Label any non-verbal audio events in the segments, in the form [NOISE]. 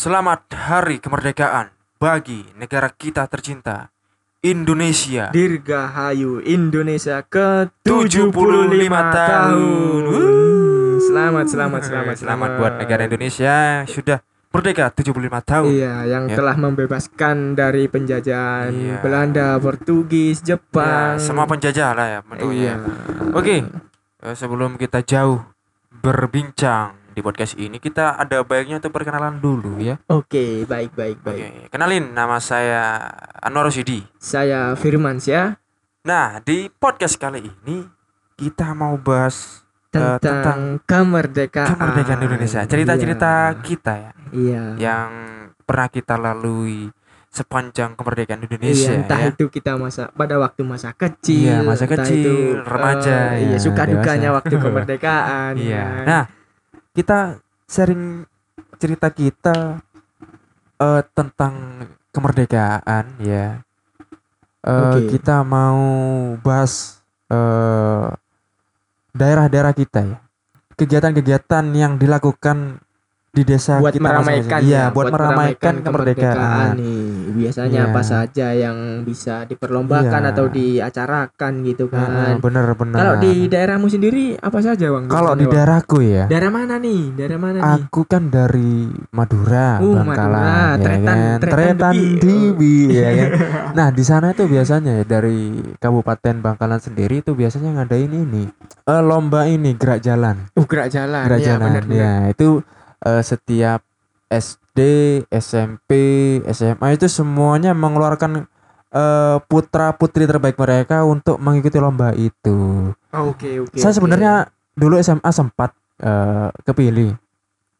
Selamat Hari Kemerdekaan bagi negara kita tercinta, Indonesia. Dirgahayu Indonesia ke 75 75 tahun. Selamat, selamat, selamat, Selamat buat negara Indonesia sudah merdeka 75 tahun. Iya, yang Ya. telah membebaskan dari penjajahan Iya. Belanda, Portugis, Ya, Jepang. semua penjajah lah ya. Iya. Oke, eh, sebelum kita jauh berbincang di podcast ini, kita ada baiknya untuk perkenalan dulu ya. Oke, baik, baik, baik. Oke, kenalin nama saya Anwar Rosidi. Saya Firmansyah Nah, di podcast kali ini kita mau bahas eh, tentang, tentang kemerdekaan. kemerdekaan Indonesia. Cerita-cerita Iya. kita ya Iya. yang pernah kita lalui sepanjang kemerdekaan Indonesia Iya, entah ya. itu kita masa pada waktu masa kecil, Iya, masa kecil, itu, remaja, eh, iya, ya, suka dukanya waktu [LAUGHS] kemerdekaan. Iya. kan. Nah, kita sharing cerita kita eh, tentang kemerdekaan ya. Eh, Oke. Kita mau bahas eh, daerah-daerah kita ya. Kegiatan-kegiatan yang dilakukan di desa buat kita meramaikan masing-masing. Iya, ya, buat, meramaikan, kemerdekaan. nih. Biasanya Iya. apa saja yang bisa diperlombakan Iya. atau diacarakan gitu kan. bener bener. Kalau di daerahmu sendiri apa saja, Bang? kalau di daerahku ya, daerah mana nih? Daerah mana nih? aku kan dari Madura, Uh, Bangkalan, Madura, ya Tretan- kan? Tretan. Debi, ya kan. [LAUGHS] Nah, di sana itu biasanya ya dari Kabupaten Bangkalan sendiri itu biasanya ngadain ini eh, lomba ini gerak jalan, Uh, gerak jalan. gerak Iya, jalan. bener, bener. Ya, itu eh, setiap SD, SMP, SMA itu semuanya mengeluarkan putra putri terbaik mereka untuk mengikuti lomba itu. Oh, Oke, oke. Saya oke. sebenarnya dulu SMA sempat eh, kepilih,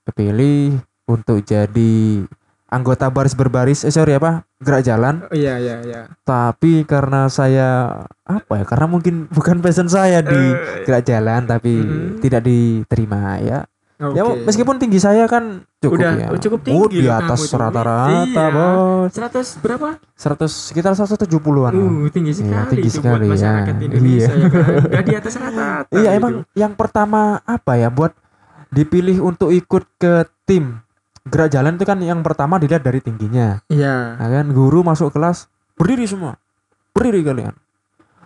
kepilih untuk jadi anggota baris berbaris, eh sorry apa, gerak jalan. Oh, iya, iya, iya. Tapi karena saya apa ya? Karena mungkin [LAUGHS] bukan passion saya di Eh, gerak jalan, tapi Mhm. tidak diterima ya. Ya oke. meskipun tinggi saya kan cukup Udah, ya. oh, cukup Oh, tinggi di loh atas rata-rata, Iya. Bos. 100 berapa? 100 sekitar 170-an. lah. Uh, tinggi sekali tinggi itu sekali, buat ya. masyarakat Indonesia Iya. ya kan. [LAUGHS] Udah di atas rata-rata. Iya gitu. emang yang pertama apa ya buat dipilih untuk ikut ke tim gerak jalan itu kan yang pertama dilihat dari tingginya. Iya. Nah, kan guru masuk kelas berdiri semua. Berdiri kalian.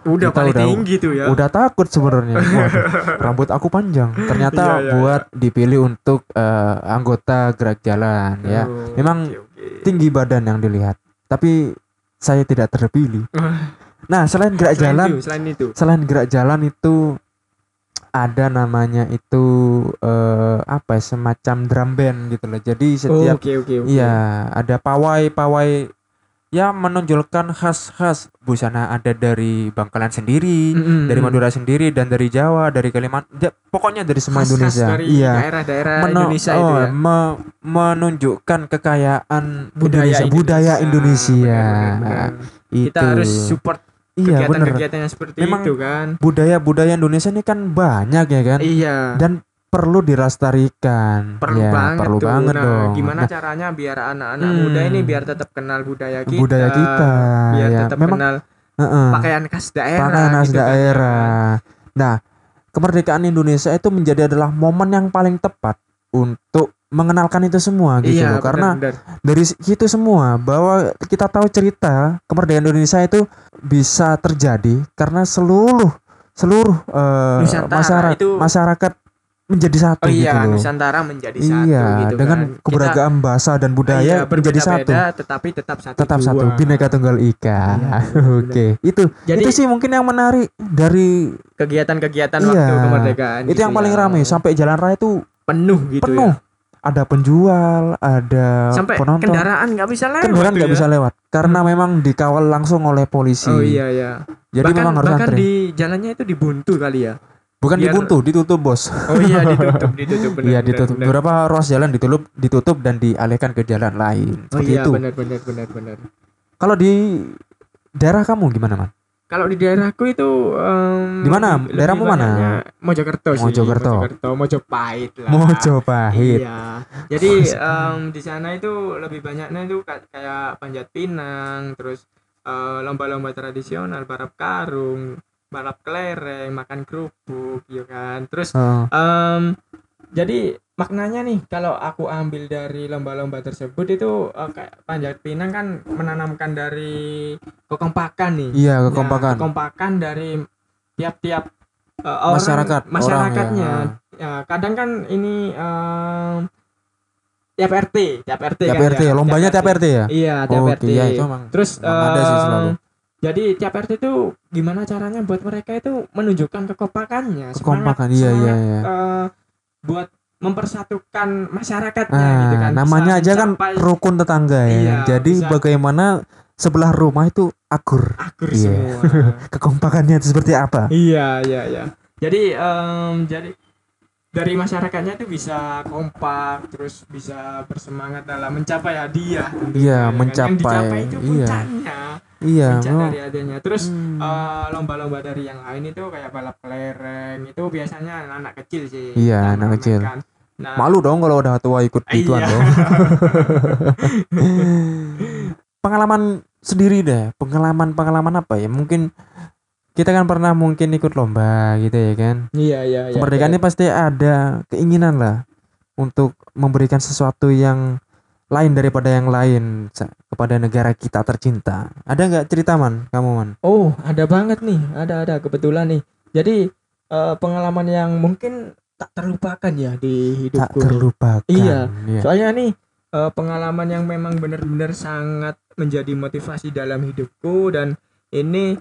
Udah Kita paling udah- tinggi tuh ya. Udah takut sebenarnya. [LAUGHS] Rambut aku panjang. Ternyata Iya, iya, buat dipilih untuk eh, anggota gerak jalan ya. Oh, Memang oke, oke. Tinggi badan yang dilihat. Tapi saya tidak terpilih. [LAUGHS] Nah, selain gerak selain jalan, itu, selain itu. selain gerak jalan itu ada namanya itu eh, apa ya semacam drum band gitu loh. Jadi Oh, setiap Oke oke oke. iya ada pawai-pawai ya menonjolkan khas-khas busana ada dari Bangkalan sendiri, Mm-mm. dari Madura sendiri dan dari Jawa, dari Kalimantan, ya, pokoknya dari semua Khas-khas Indonesia. dari iya. daerah-daerah Meno- Indonesia itu oh, ya. me- menunjukkan kekayaan Budaya Indonesia, budaya Indonesia. Benar, benar, benar. Itu. Kita harus support iya kegiatan-kegiatan yang seperti Memang itu kan. Budaya-budaya Indonesia ini kan banyak ya kan, Iya. dan perlu dilestarikan. Perlu Ya, banget perlu tuh. banget nah, dong. gimana Nah, caranya biar anak-anak Hmm. muda ini biar tetap kenal budaya kita. budaya kita, Biar ya. tetap Memang kenal heeh, pakaian khas daerah. pakaian khas gitu kan, ya kan. daerah. Nah, kemerdekaan Indonesia itu menjadi adalah momen yang paling tepat untuk mengenalkan itu semua gitu Iya, loh. Karena benar-benar. dari situ semua bahwa kita tahu cerita kemerdekaan Indonesia itu bisa terjadi karena seluruh seluruh Nusantara masyarakat itu- masyarakat menjadi satu Oh iya, gitu loh. Nusantara menjadi satu iya, gitu dengan kan. Kita- keberagaman bahasa dan iya, budaya menjadi satu. tetapi tetap satu. Tetap jua. satu, bineka tunggal ika. Iya, [LAUGHS] Oke, itu Jadi itu sih mungkin yang menarik dari kegiatan-kegiatan Iya, waktu kemerdekaan itu gitu yang paling ya. ramai sampai jalan raya itu penuh gitu penuh. ya. Ada penjual, ada Sampai penonton. kendaraan nggak bisa lewat. kendaraan nggak ya. bisa lewat karena memang dikawal langsung oleh polisi. Oh iya iya. Jadi bahkan, memang harus bahkan antri. di jalannya itu dibuntu kali ya. Bukan biar- dibuntu, ditutup bos. Oh iya [LAUGHS] ditutup ditutup. Iya ditutup. benar. Beberapa ruas jalan ditutup, ditutup dan dialihkan ke jalan lain. Oh Seperti iya itu. benar benar benar benar. Kalau di daerah kamu gimana man? Kalau di daerahku itu em, Di mana? Daerahmu mana? Mojokerto sih. Mojokerto. Mojokerto, Mojopahit lah. Mojopahit. Iya. Jadi em, di sana itu lebih banyaknya itu ka- kayak panjat pinang, terus eh, lomba-lomba tradisional, balap karung, balap kelereng, makan kerupuk, gitu kan. Terus Oh, em, jadi maknanya nih kalau aku ambil dari lomba-lomba tersebut itu uh, kayak panjat pinang kan menanamkan dari kekompakan nih. Iya Nah, kekompakan. kekompakan dari tiap-tiap uh, orang Masyarakat, orang masyarakatnya. Ya. ya kadang kan ini um, tiap RT tiap RT tiap kan RT ya, lombanya tiap RT ya? Iya tiap Oke, RT ya, itu emang terus emang ada sih selalu. Jadi tiap RT itu gimana caranya buat mereka itu menunjukkan kekompakannya kekompakan semangat, iya iya semangat, iya eh, buat mempersatukan masyarakatnya Ah, gitu kan namanya Bisa aja kan rukun tetangga ya. Iya, Jadi bisa- bagaimana sebelah rumah itu akur. akur Iya. semua [LAUGHS] Kekompakannya itu seperti apa? iya iya iya jadi em, jadi dari masyarakatnya itu bisa kompak terus bisa bersemangat dalam mencapai hadiah Iya, ya kan. yang mencapai, dicapai itu iya. puncaknya Iya, puncak dari adanya terus Hmm. eh, lomba-lomba dari yang lain itu kayak balap kelereng itu biasanya anak kecil sih Iya, anak kecil. memainkan. nah Malu dong kalau udah tua ikut gituan Iya. dong. [LAUGHS] pengalaman sendiri deh, pengalaman-pengalaman apa ya? Mungkin kita kan pernah mungkin ikut lomba gitu ya kan. iya iya iya Kemerdekaan ini pasti ada keinginan lah untuk memberikan sesuatu yang lain daripada yang lain kepada negara kita tercinta. Ada nggak cerita man, kamu man? Oh, ada banget nih. Ada ada kebetulan nih. Jadi eh, pengalaman yang mungkin tak terlupakan ya di Tak hidupku. nih. terlupakan. Iya. Iya. Soalnya nih eh, pengalaman yang memang benar-benar sangat menjadi motivasi dalam hidupku dan ini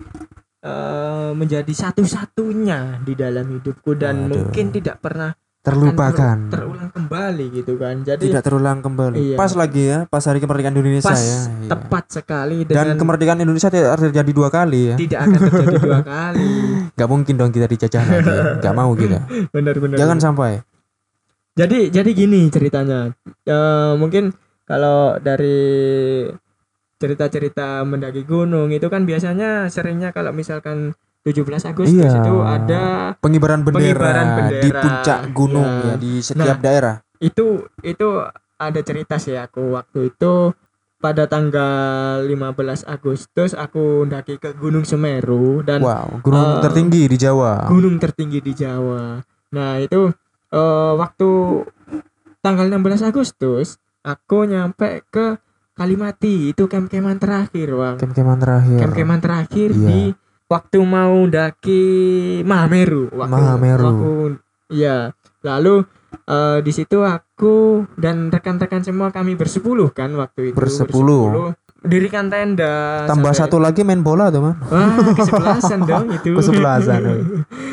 eh, menjadi satu-satunya di dalam hidupku dan Waduh. mungkin tidak pernah Terlupakan. akan ter- terulang kembali gitu kan. Jadi Tidak terulang kembali. Iya. Pas lagi ya, pas hari kemerdekaan Indonesia pas ya. Iya. tepat sekali Dan kemerdekaan Indonesia tidak terjadi dua kali ya. tidak akan terjadi dua [LAUGHS] kali. Gak mungkin dong kita dijajah lagi. Gak mau kita. [LAUGHS] Benar-benar. Jangan sampai. jadi jadi gini ceritanya Eh, mungkin kalau dari cerita-cerita mendaki gunung itu kan biasanya seringnya kalau misalkan 17 Agustus Iya. itu ada Pengibaran bendera, Pengibaran bendera. di puncak gunung Iya. ya di setiap daerah. itu itu ada cerita sih aku waktu itu pada tanggal 15 Agustus aku mendaki ke Gunung Semeru dan Wow, gunung Eh, tertinggi di Jawa. gunung tertinggi di Jawa. Nah, itu eh, waktu tanggal 16 Agustus aku nyampe ke Kalimati, itu camp-campan terakhir, Bang. Kem-keman terakhir. Camp-campan terakhir Iya. di waktu mau daki Mahameru. Waktu, Mahameru. waktu- iya. Lalu eh, di situ aku dan rekan-rekan semua kami bersepuluh kan waktu itu. Bersepuluh. Dirikan tenda. Tambah sampai- satu lagi main bola tuh, Man. Wah, kesebelasan [LAUGHS] dong itu. Kesebelasan. sorry,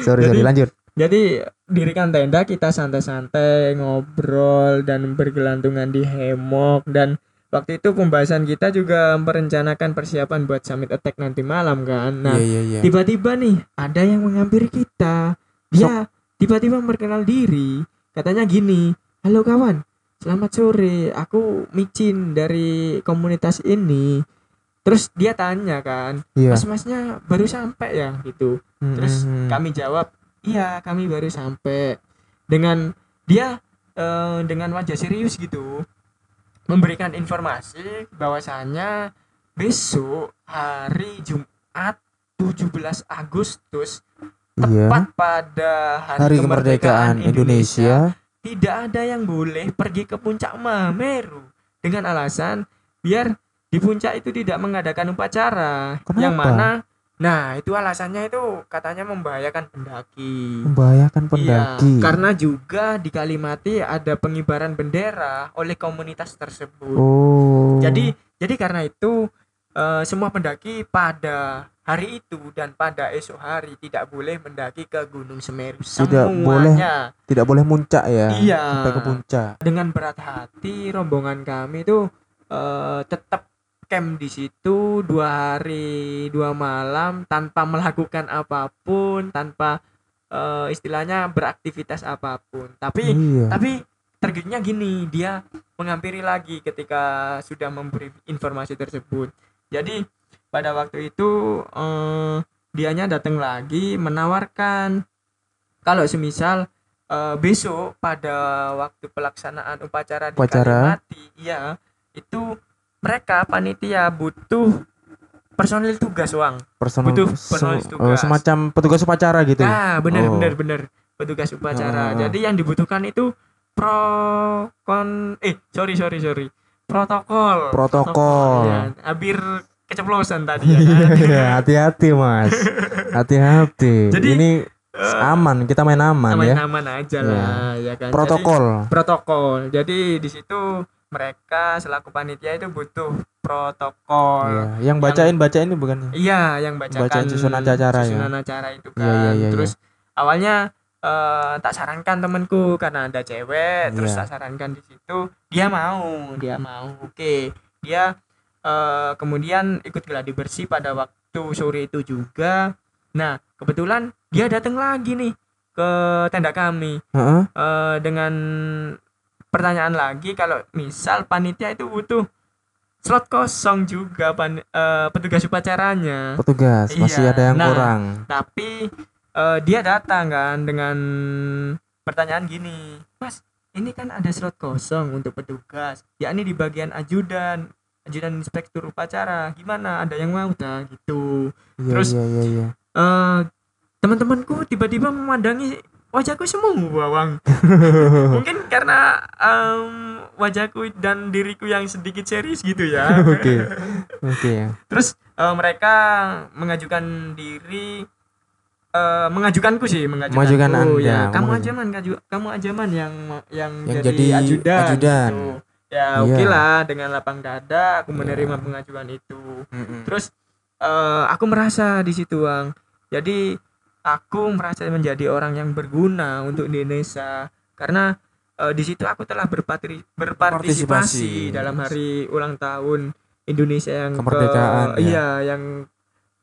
sorry, Jadi- lanjut. Jadi dirikan tenda kita santai-santai ngobrol dan bergelantungan di hemok dan waktu itu pembahasan kita juga merencanakan persiapan buat summit attack nanti malam kan. Nah, Iya, iya, iya. tiba-tiba nih ada yang menghampiri kita. Dia tiba-tiba memperkenal diri. Katanya gini, "Halo kawan, selamat sore. Aku Micin dari komunitas ini." Terus dia tanya kan, Iya. "Mas-masnya baru sampai ya?" gitu. Terus Mm-mm. kami jawab, iya kami baru sampai. Dengan dia eh, dengan wajah serius gitu memberikan informasi bahwasanya besok hari Jumat 17 Agustus Iya. tepat pada hari, Hari kemerdekaan Indonesia. tidak ada yang boleh pergi ke puncak Mahameru dengan alasan biar di puncak itu tidak mengadakan upacara yang Kenapa? mana nah itu alasannya itu katanya membahayakan pendaki Membahayakan pendaki. Iya, karena juga di Kalimati ada pengibaran bendera oleh komunitas tersebut Oh. jadi jadi karena itu eh, semua pendaki pada hari itu dan pada esok hari tidak boleh mendaki ke Gunung Semeru Tidak semuanya tidak boleh muncak ya. Iya. Sampai ke puncak. dengan berat hati rombongan kami itu eh, tetap camp di situ dua hari dua malam tanpa melakukan apa pun tanpa eh, istilahnya beraktivitas apa pun tapi Iya. tapi targetnya gini dia menghampiri lagi ketika sudah memberi informasi tersebut jadi pada waktu itu eh, dianya datang lagi menawarkan kalau semisal eh, besok pada waktu pelaksanaan upacara di Upacara. Kalimati ya itu mereka panitia butuh personil tugas uang Personal, butuh se- personil eh, tugas. semacam petugas upacara gitu. Nah, benar Oh. benar benar petugas upacara. Ah. Jadi yang dibutuhkan itu pro kon eh sorry sorry sorry protokol Protokol. ya hampir keceplosan tadi ya kan Ya, hati-hati mas [LAUGHS] hati-hati Jadi, ini Eh, aman kita main aman aman ya aman aja lah ya kan Jadi, protokol protokol jadi di situ mereka selaku panitia itu butuh protokol Iya, yang bacain bacain ini bukan Iya, yang bacakan Bacain susunan acara ya? susunan acara itu kan. Iya, iya, iya, terus awalnya eh, tak sarankan temanku karena ada cewek, terus Iya. tak sarankan di situ dia mau, dia mau. Oke, dia eh, kemudian ikut geladi bersih pada waktu sore itu juga. Nah, kebetulan dia datang lagi nih ke tenda kami Heeh. eh, dengan pertanyaan lagi kalau misal panitia itu butuh slot kosong juga pan, eh, petugas upacaranya. Petugas masih Iya, ada yang nah. kurang. tapi eh, dia datang kan dengan pertanyaan gini mas ini kan ada slot kosong untuk petugas yakni di bagian ajudan ajudan inspektur upacara. Gimana ada yang mau? Tak gitu. Iya Terus- iya iya iya. eh teman-temanku tiba-tiba memandangi wajahku semua bawang [LAUGHS] mungkin karena em, wajahku dan diriku yang sedikit serius gitu ya [LAUGHS] oke oke terus eh, mereka mengajukan diri eh, mengajukanku sih mengajukanku Mengajukan Anda, ya kamu mengajukan. aja man kaju- kamu aja man yang yang, Yang jadi, jadi ajudan, ajudan. gitu. ya Iya. oke lah dengan lapang dada aku Iya. menerima pengajuan itu Mm-mm. terus eh, aku merasa di situ bang jadi aku merasa menjadi orang yang berguna untuk Indonesia. Karena eh, di situ aku telah berpatri, berpartisipasi Partisipasi. dalam hari ulang tahun Indonesia yang Kemerdekaan, ke, ya. iya yang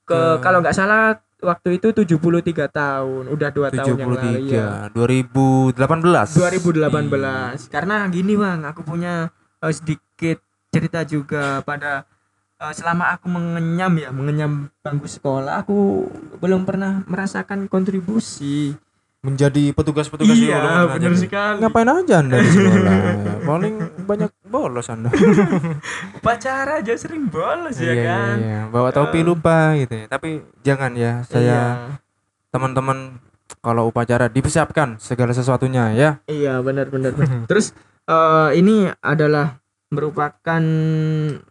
ke, kalau nggak salah waktu itu 73 tahun udah dua tahun yang lalu ya 73 2018 2018 karena gini bang aku punya eh, sedikit cerita juga pada eh, selama aku mengenyam ya mengenyam bangku sekolah aku belum pernah merasakan kontribusi. Menjadi petugas-petugas di iya Uluwatu benar sekali. Ngapain aja anda di sekolah? Paling banyak bolos anda. [LAUGHS] Upacara aja sering bolos iya, ya iya, kan? iya. bawa topi Eh. lupa gitu ya. Tapi jangan ya saya iya, teman-teman kalau upacara dipersiapkan segala sesuatunya ya. Iya benar benar benar. terus eh, ini adalah merupakan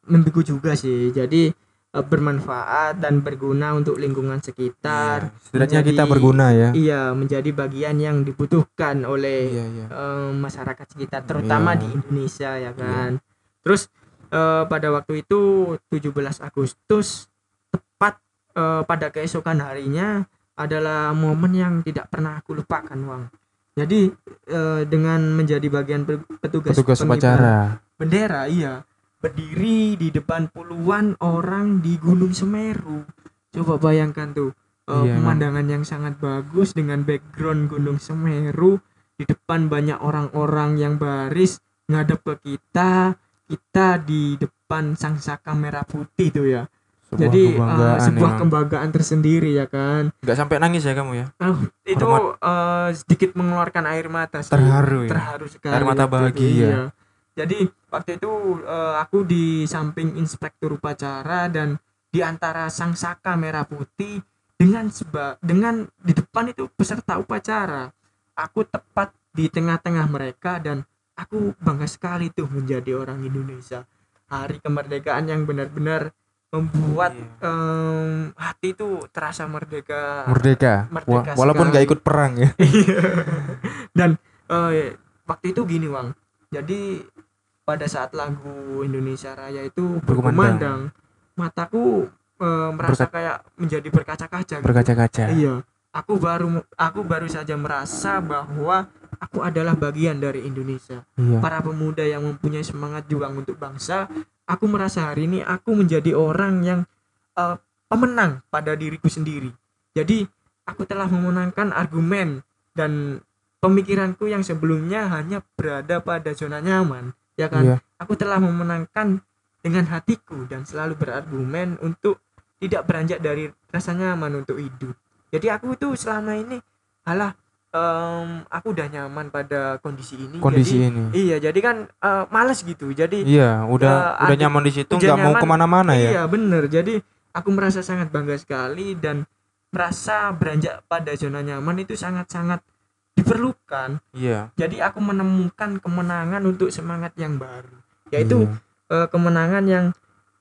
mimpiku juga sih jadi eh, bermanfaat dan berguna untuk lingkungan sekitar Iya, setidaknya kita menjadi- berguna ya Iya, menjadi bagian yang dibutuhkan oleh iya iya eh, masyarakat sekitar, terutama Iya. di Indonesia ya kan. Terus eh, pada waktu itu 17 Agustus tepat eh, pada keesokan harinya adalah momen yang tidak pernah aku lupakan, Wang. Jadi dengan menjadi bagian pe- petugas, petugas pengibar upacara bendera, iya, berdiri di depan puluhan orang di Gunung Semeru. Coba bayangkan tuh eh, Iya, pemandangan yang sangat bagus dengan background Gunung Semeru di depan banyak orang-orang yang baris ngadep ke kita kita di depan sang saka merah putih tuh ya sebuah jadi eh, kebanggaan sebuah emang. kembanggaan tersendiri ya kan nggak sampai nangis ya kamu ya Ah, itu Hormat. eh, sedikit mengeluarkan air mata sih. Terharu ya? terharu sekali Air mata bahagia. iya. Jadi waktu itu eh, aku di samping inspektur upacara dan di antara sang saka merah putih dengan seba dengan di depan itu peserta upacara. Aku tepat di tengah-tengah mereka dan aku bangga sekali tuh menjadi orang Indonesia. Hari kemerdekaan yang benar-benar membuat Iya. em, hati itu terasa merdeka. Merdeka, Merdeka Wa- walaupun sekali. nggak ikut perang ya. [LAUGHS] Dan eh, waktu itu gini Wang. Jadi pada saat lagu Indonesia Raya itu Berkumandang. mataku eh, merasa Berkat- kayak menjadi berkaca-kaca gitu. berkaca-kaca. Iya. Aku baru aku baru saja merasa bahwa aku adalah bagian dari Indonesia. Iya. Para pemuda yang mempunyai semangat juang untuk bangsa aku merasa hari ini aku menjadi orang yang eh, pemenang pada diriku sendiri. Jadi aku telah memenangkan argumen dan pemikiranku yang sebelumnya hanya berada pada zona nyaman ya kan? Iya. Aku telah memenangkan dengan hatiku dan selalu berargumen untuk tidak beranjak dari rasa nyaman untuk hidup. Jadi aku itu selama ini alah em, aku udah nyaman pada kondisi ini. Kondisi jadi, ini. iya jadi kan eh, males gitu. Jadi iya udah Ya, udah nyaman di situ nggak mau ke mana-mana ya? Iya bener. Jadi aku merasa sangat bangga sekali dan merasa beranjak pada zona nyaman itu sangat-sangat diperlukan. Iya. Jadi aku menemukan kemenangan untuk semangat yang baru yaitu iya. eh, kemenangan yang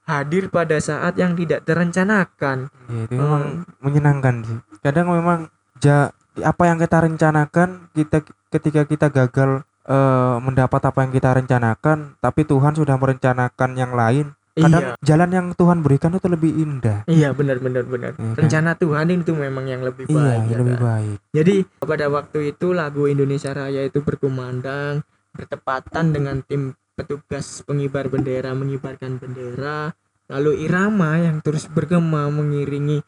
hadir pada saat yang tidak terencanakan. Iya, itu memang menyenangkan sih. Kadang memang ja, apa yang kita rencanakan kita ketika kita gagal eh, mendapat apa yang kita rencanakan tapi Tuhan sudah merencanakan yang lain kadang iya jalan yang Tuhan berikan itu lebih indah iya benar benar benar Iya kan? rencana Tuhan itu memang yang lebih iya baik ya lebih kan? baik Jadi pada waktu itu lagu Indonesia Raya itu berkumandang bertepatan dengan tim petugas pengibar bendera mengibarkan bendera lalu irama yang terus bergema mengiringi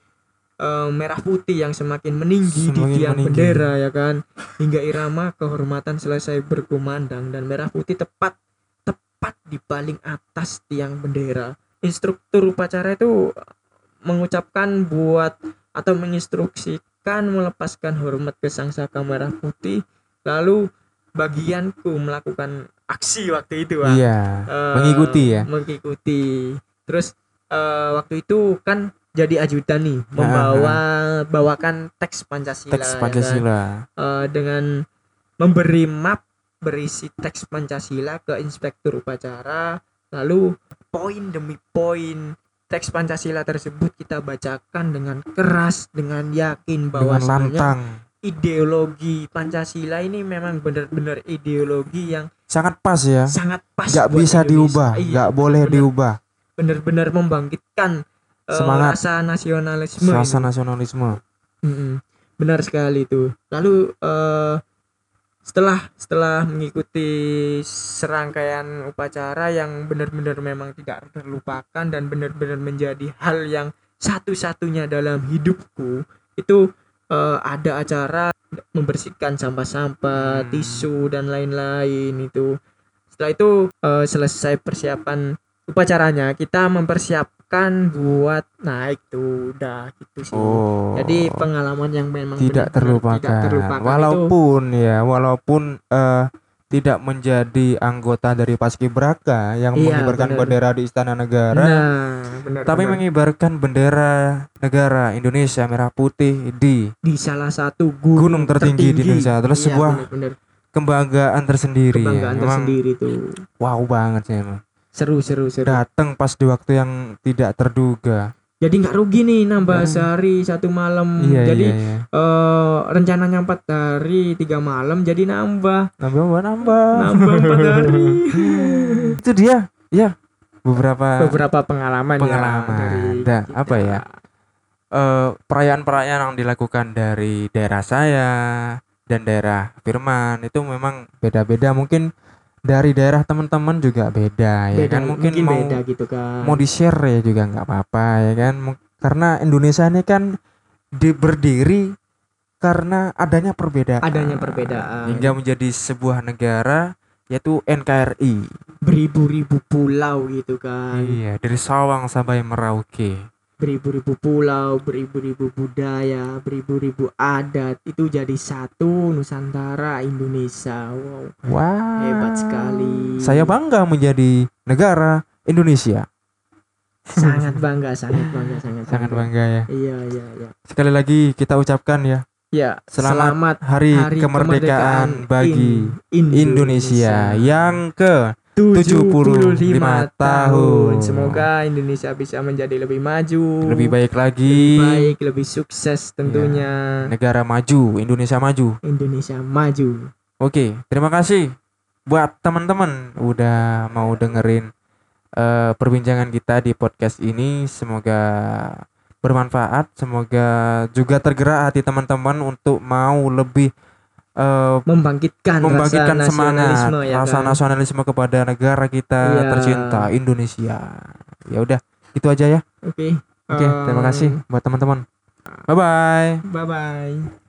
eh, merah putih yang semakin meninggi Semakin di tiang meninggi. bendera ya kan hingga irama kehormatan selesai berkumandang dan merah putih tepat tepat di paling atas tiang bendera. Instruktur upacara itu mengucapkan buat atau menginstruksikan melepaskan hormat ke sang saka merah putih. Lalu bagianku melakukan aksi waktu itu Wak. iya Eh, mengikuti ya? mengikuti. Terus eh, waktu itu kan jadi ajudan nih Ah, membawa bawakan teks Pancasila teks ya kan? Pancasila. Eh, dengan memberi map berisi teks Pancasila ke inspektur upacara lalu poin demi poin teks Pancasila tersebut kita bacakan dengan keras dengan yakin bahwa ideologi Pancasila ini memang benar-benar ideologi yang sangat pas ya sangat pas nggak bisa Indonesia. diubah Iya, nggak boleh bener. diubah benar-benar membangkitkan eh, Semangat. rasa nasionalisme rasa ini. nasionalisme Mm-mm. benar sekali itu lalu eh, setelah setelah mengikuti serangkaian upacara yang benar-benar memang tidak terlupakan dan benar-benar menjadi hal yang satu-satunya dalam hidupku itu eh, ada acara membersihkan sampah-sampah Hmm. tisu dan lain-lain itu setelah itu eh, selesai persiapan upacaranya kita mempersiapkan buat naik tuh udah gitu sih oh jadi pengalaman yang memang tidak terlupakan, tidak terlupakan itu walaupun ya walaupun eh, tidak menjadi anggota dari Paskibraka yang Iya, mengibarkan benar. bendera di Istana Negara nah benar tapi benar. mengibarkan bendera negara Indonesia merah putih di di salah satu gunung, gunung tertinggi, di Indonesia adalah Iya, sebuah benar-benar. kebanggaan tersendiri ya. kebanggaan Memang tersendiri tuh wow banget sih emang seru seru seru. Datang pas di waktu yang tidak terduga. Jadi nggak rugi nih nambah Hmm. sehari satu malam. Iya jadi iya iya. eh, rencananya empat hari tiga malam jadi nambah. Nambah nambah nambah. Nambah empat hari. [LAUGHS] Itu dia. Ya beberapa beberapa pengalaman, Pengalaman. ya dari Dah, kita. apa ya? eh, perayaan-perayaan yang dilakukan dari daerah saya dan daerah Firman itu memang beda-beda. Mungkin dari daerah teman-teman juga beda, ya beda kan? Mungkin, mau beda gitu kan mau di share ya juga nggak apa-apa ya kan? Karena Indonesia ini kan di, berdiri karena adanya perbedaan. Adanya perbedaan. Hingga menjadi sebuah negara yaitu NKRI beribu-ribu pulau gitu kan. Iya dari Sawang sampai Merauke beribu-ribu pulau, beribu-ribu budaya, beribu-ribu adat itu jadi satu Nusantara Indonesia. Wow, Wah. hebat sekali. Saya bangga menjadi negara Indonesia. sangat bangga, sangat bangga, sangat Sangat bangga ya. Iya, iya, iya. Sekali lagi kita ucapkan ya Ya, Selamat selamat, Hari, Hari Kemerdekaan, bagi in- Indonesia yang ke 75 75 tahun. tahun. Semoga Indonesia bisa menjadi lebih maju, lebih baik lagi baik, lebih sukses tentunya. negara maju, Indonesia maju. Indonesia maju. Oke, terima kasih buat teman-teman udah mau dengerin eh, perbincangan kita di podcast ini. Semoga bermanfaat, semoga juga tergerak hati teman-teman untuk mau lebih eh, Membangkitkan, membangkitkan rasa semangat nasionalisme ya rasa kan? nasionalisme kepada negara kita Iya. tercinta Indonesia. Ya udah, itu aja ya. Oke. Oke, terima Eh, kasih buat teman-teman. Bye bye. Bye bye.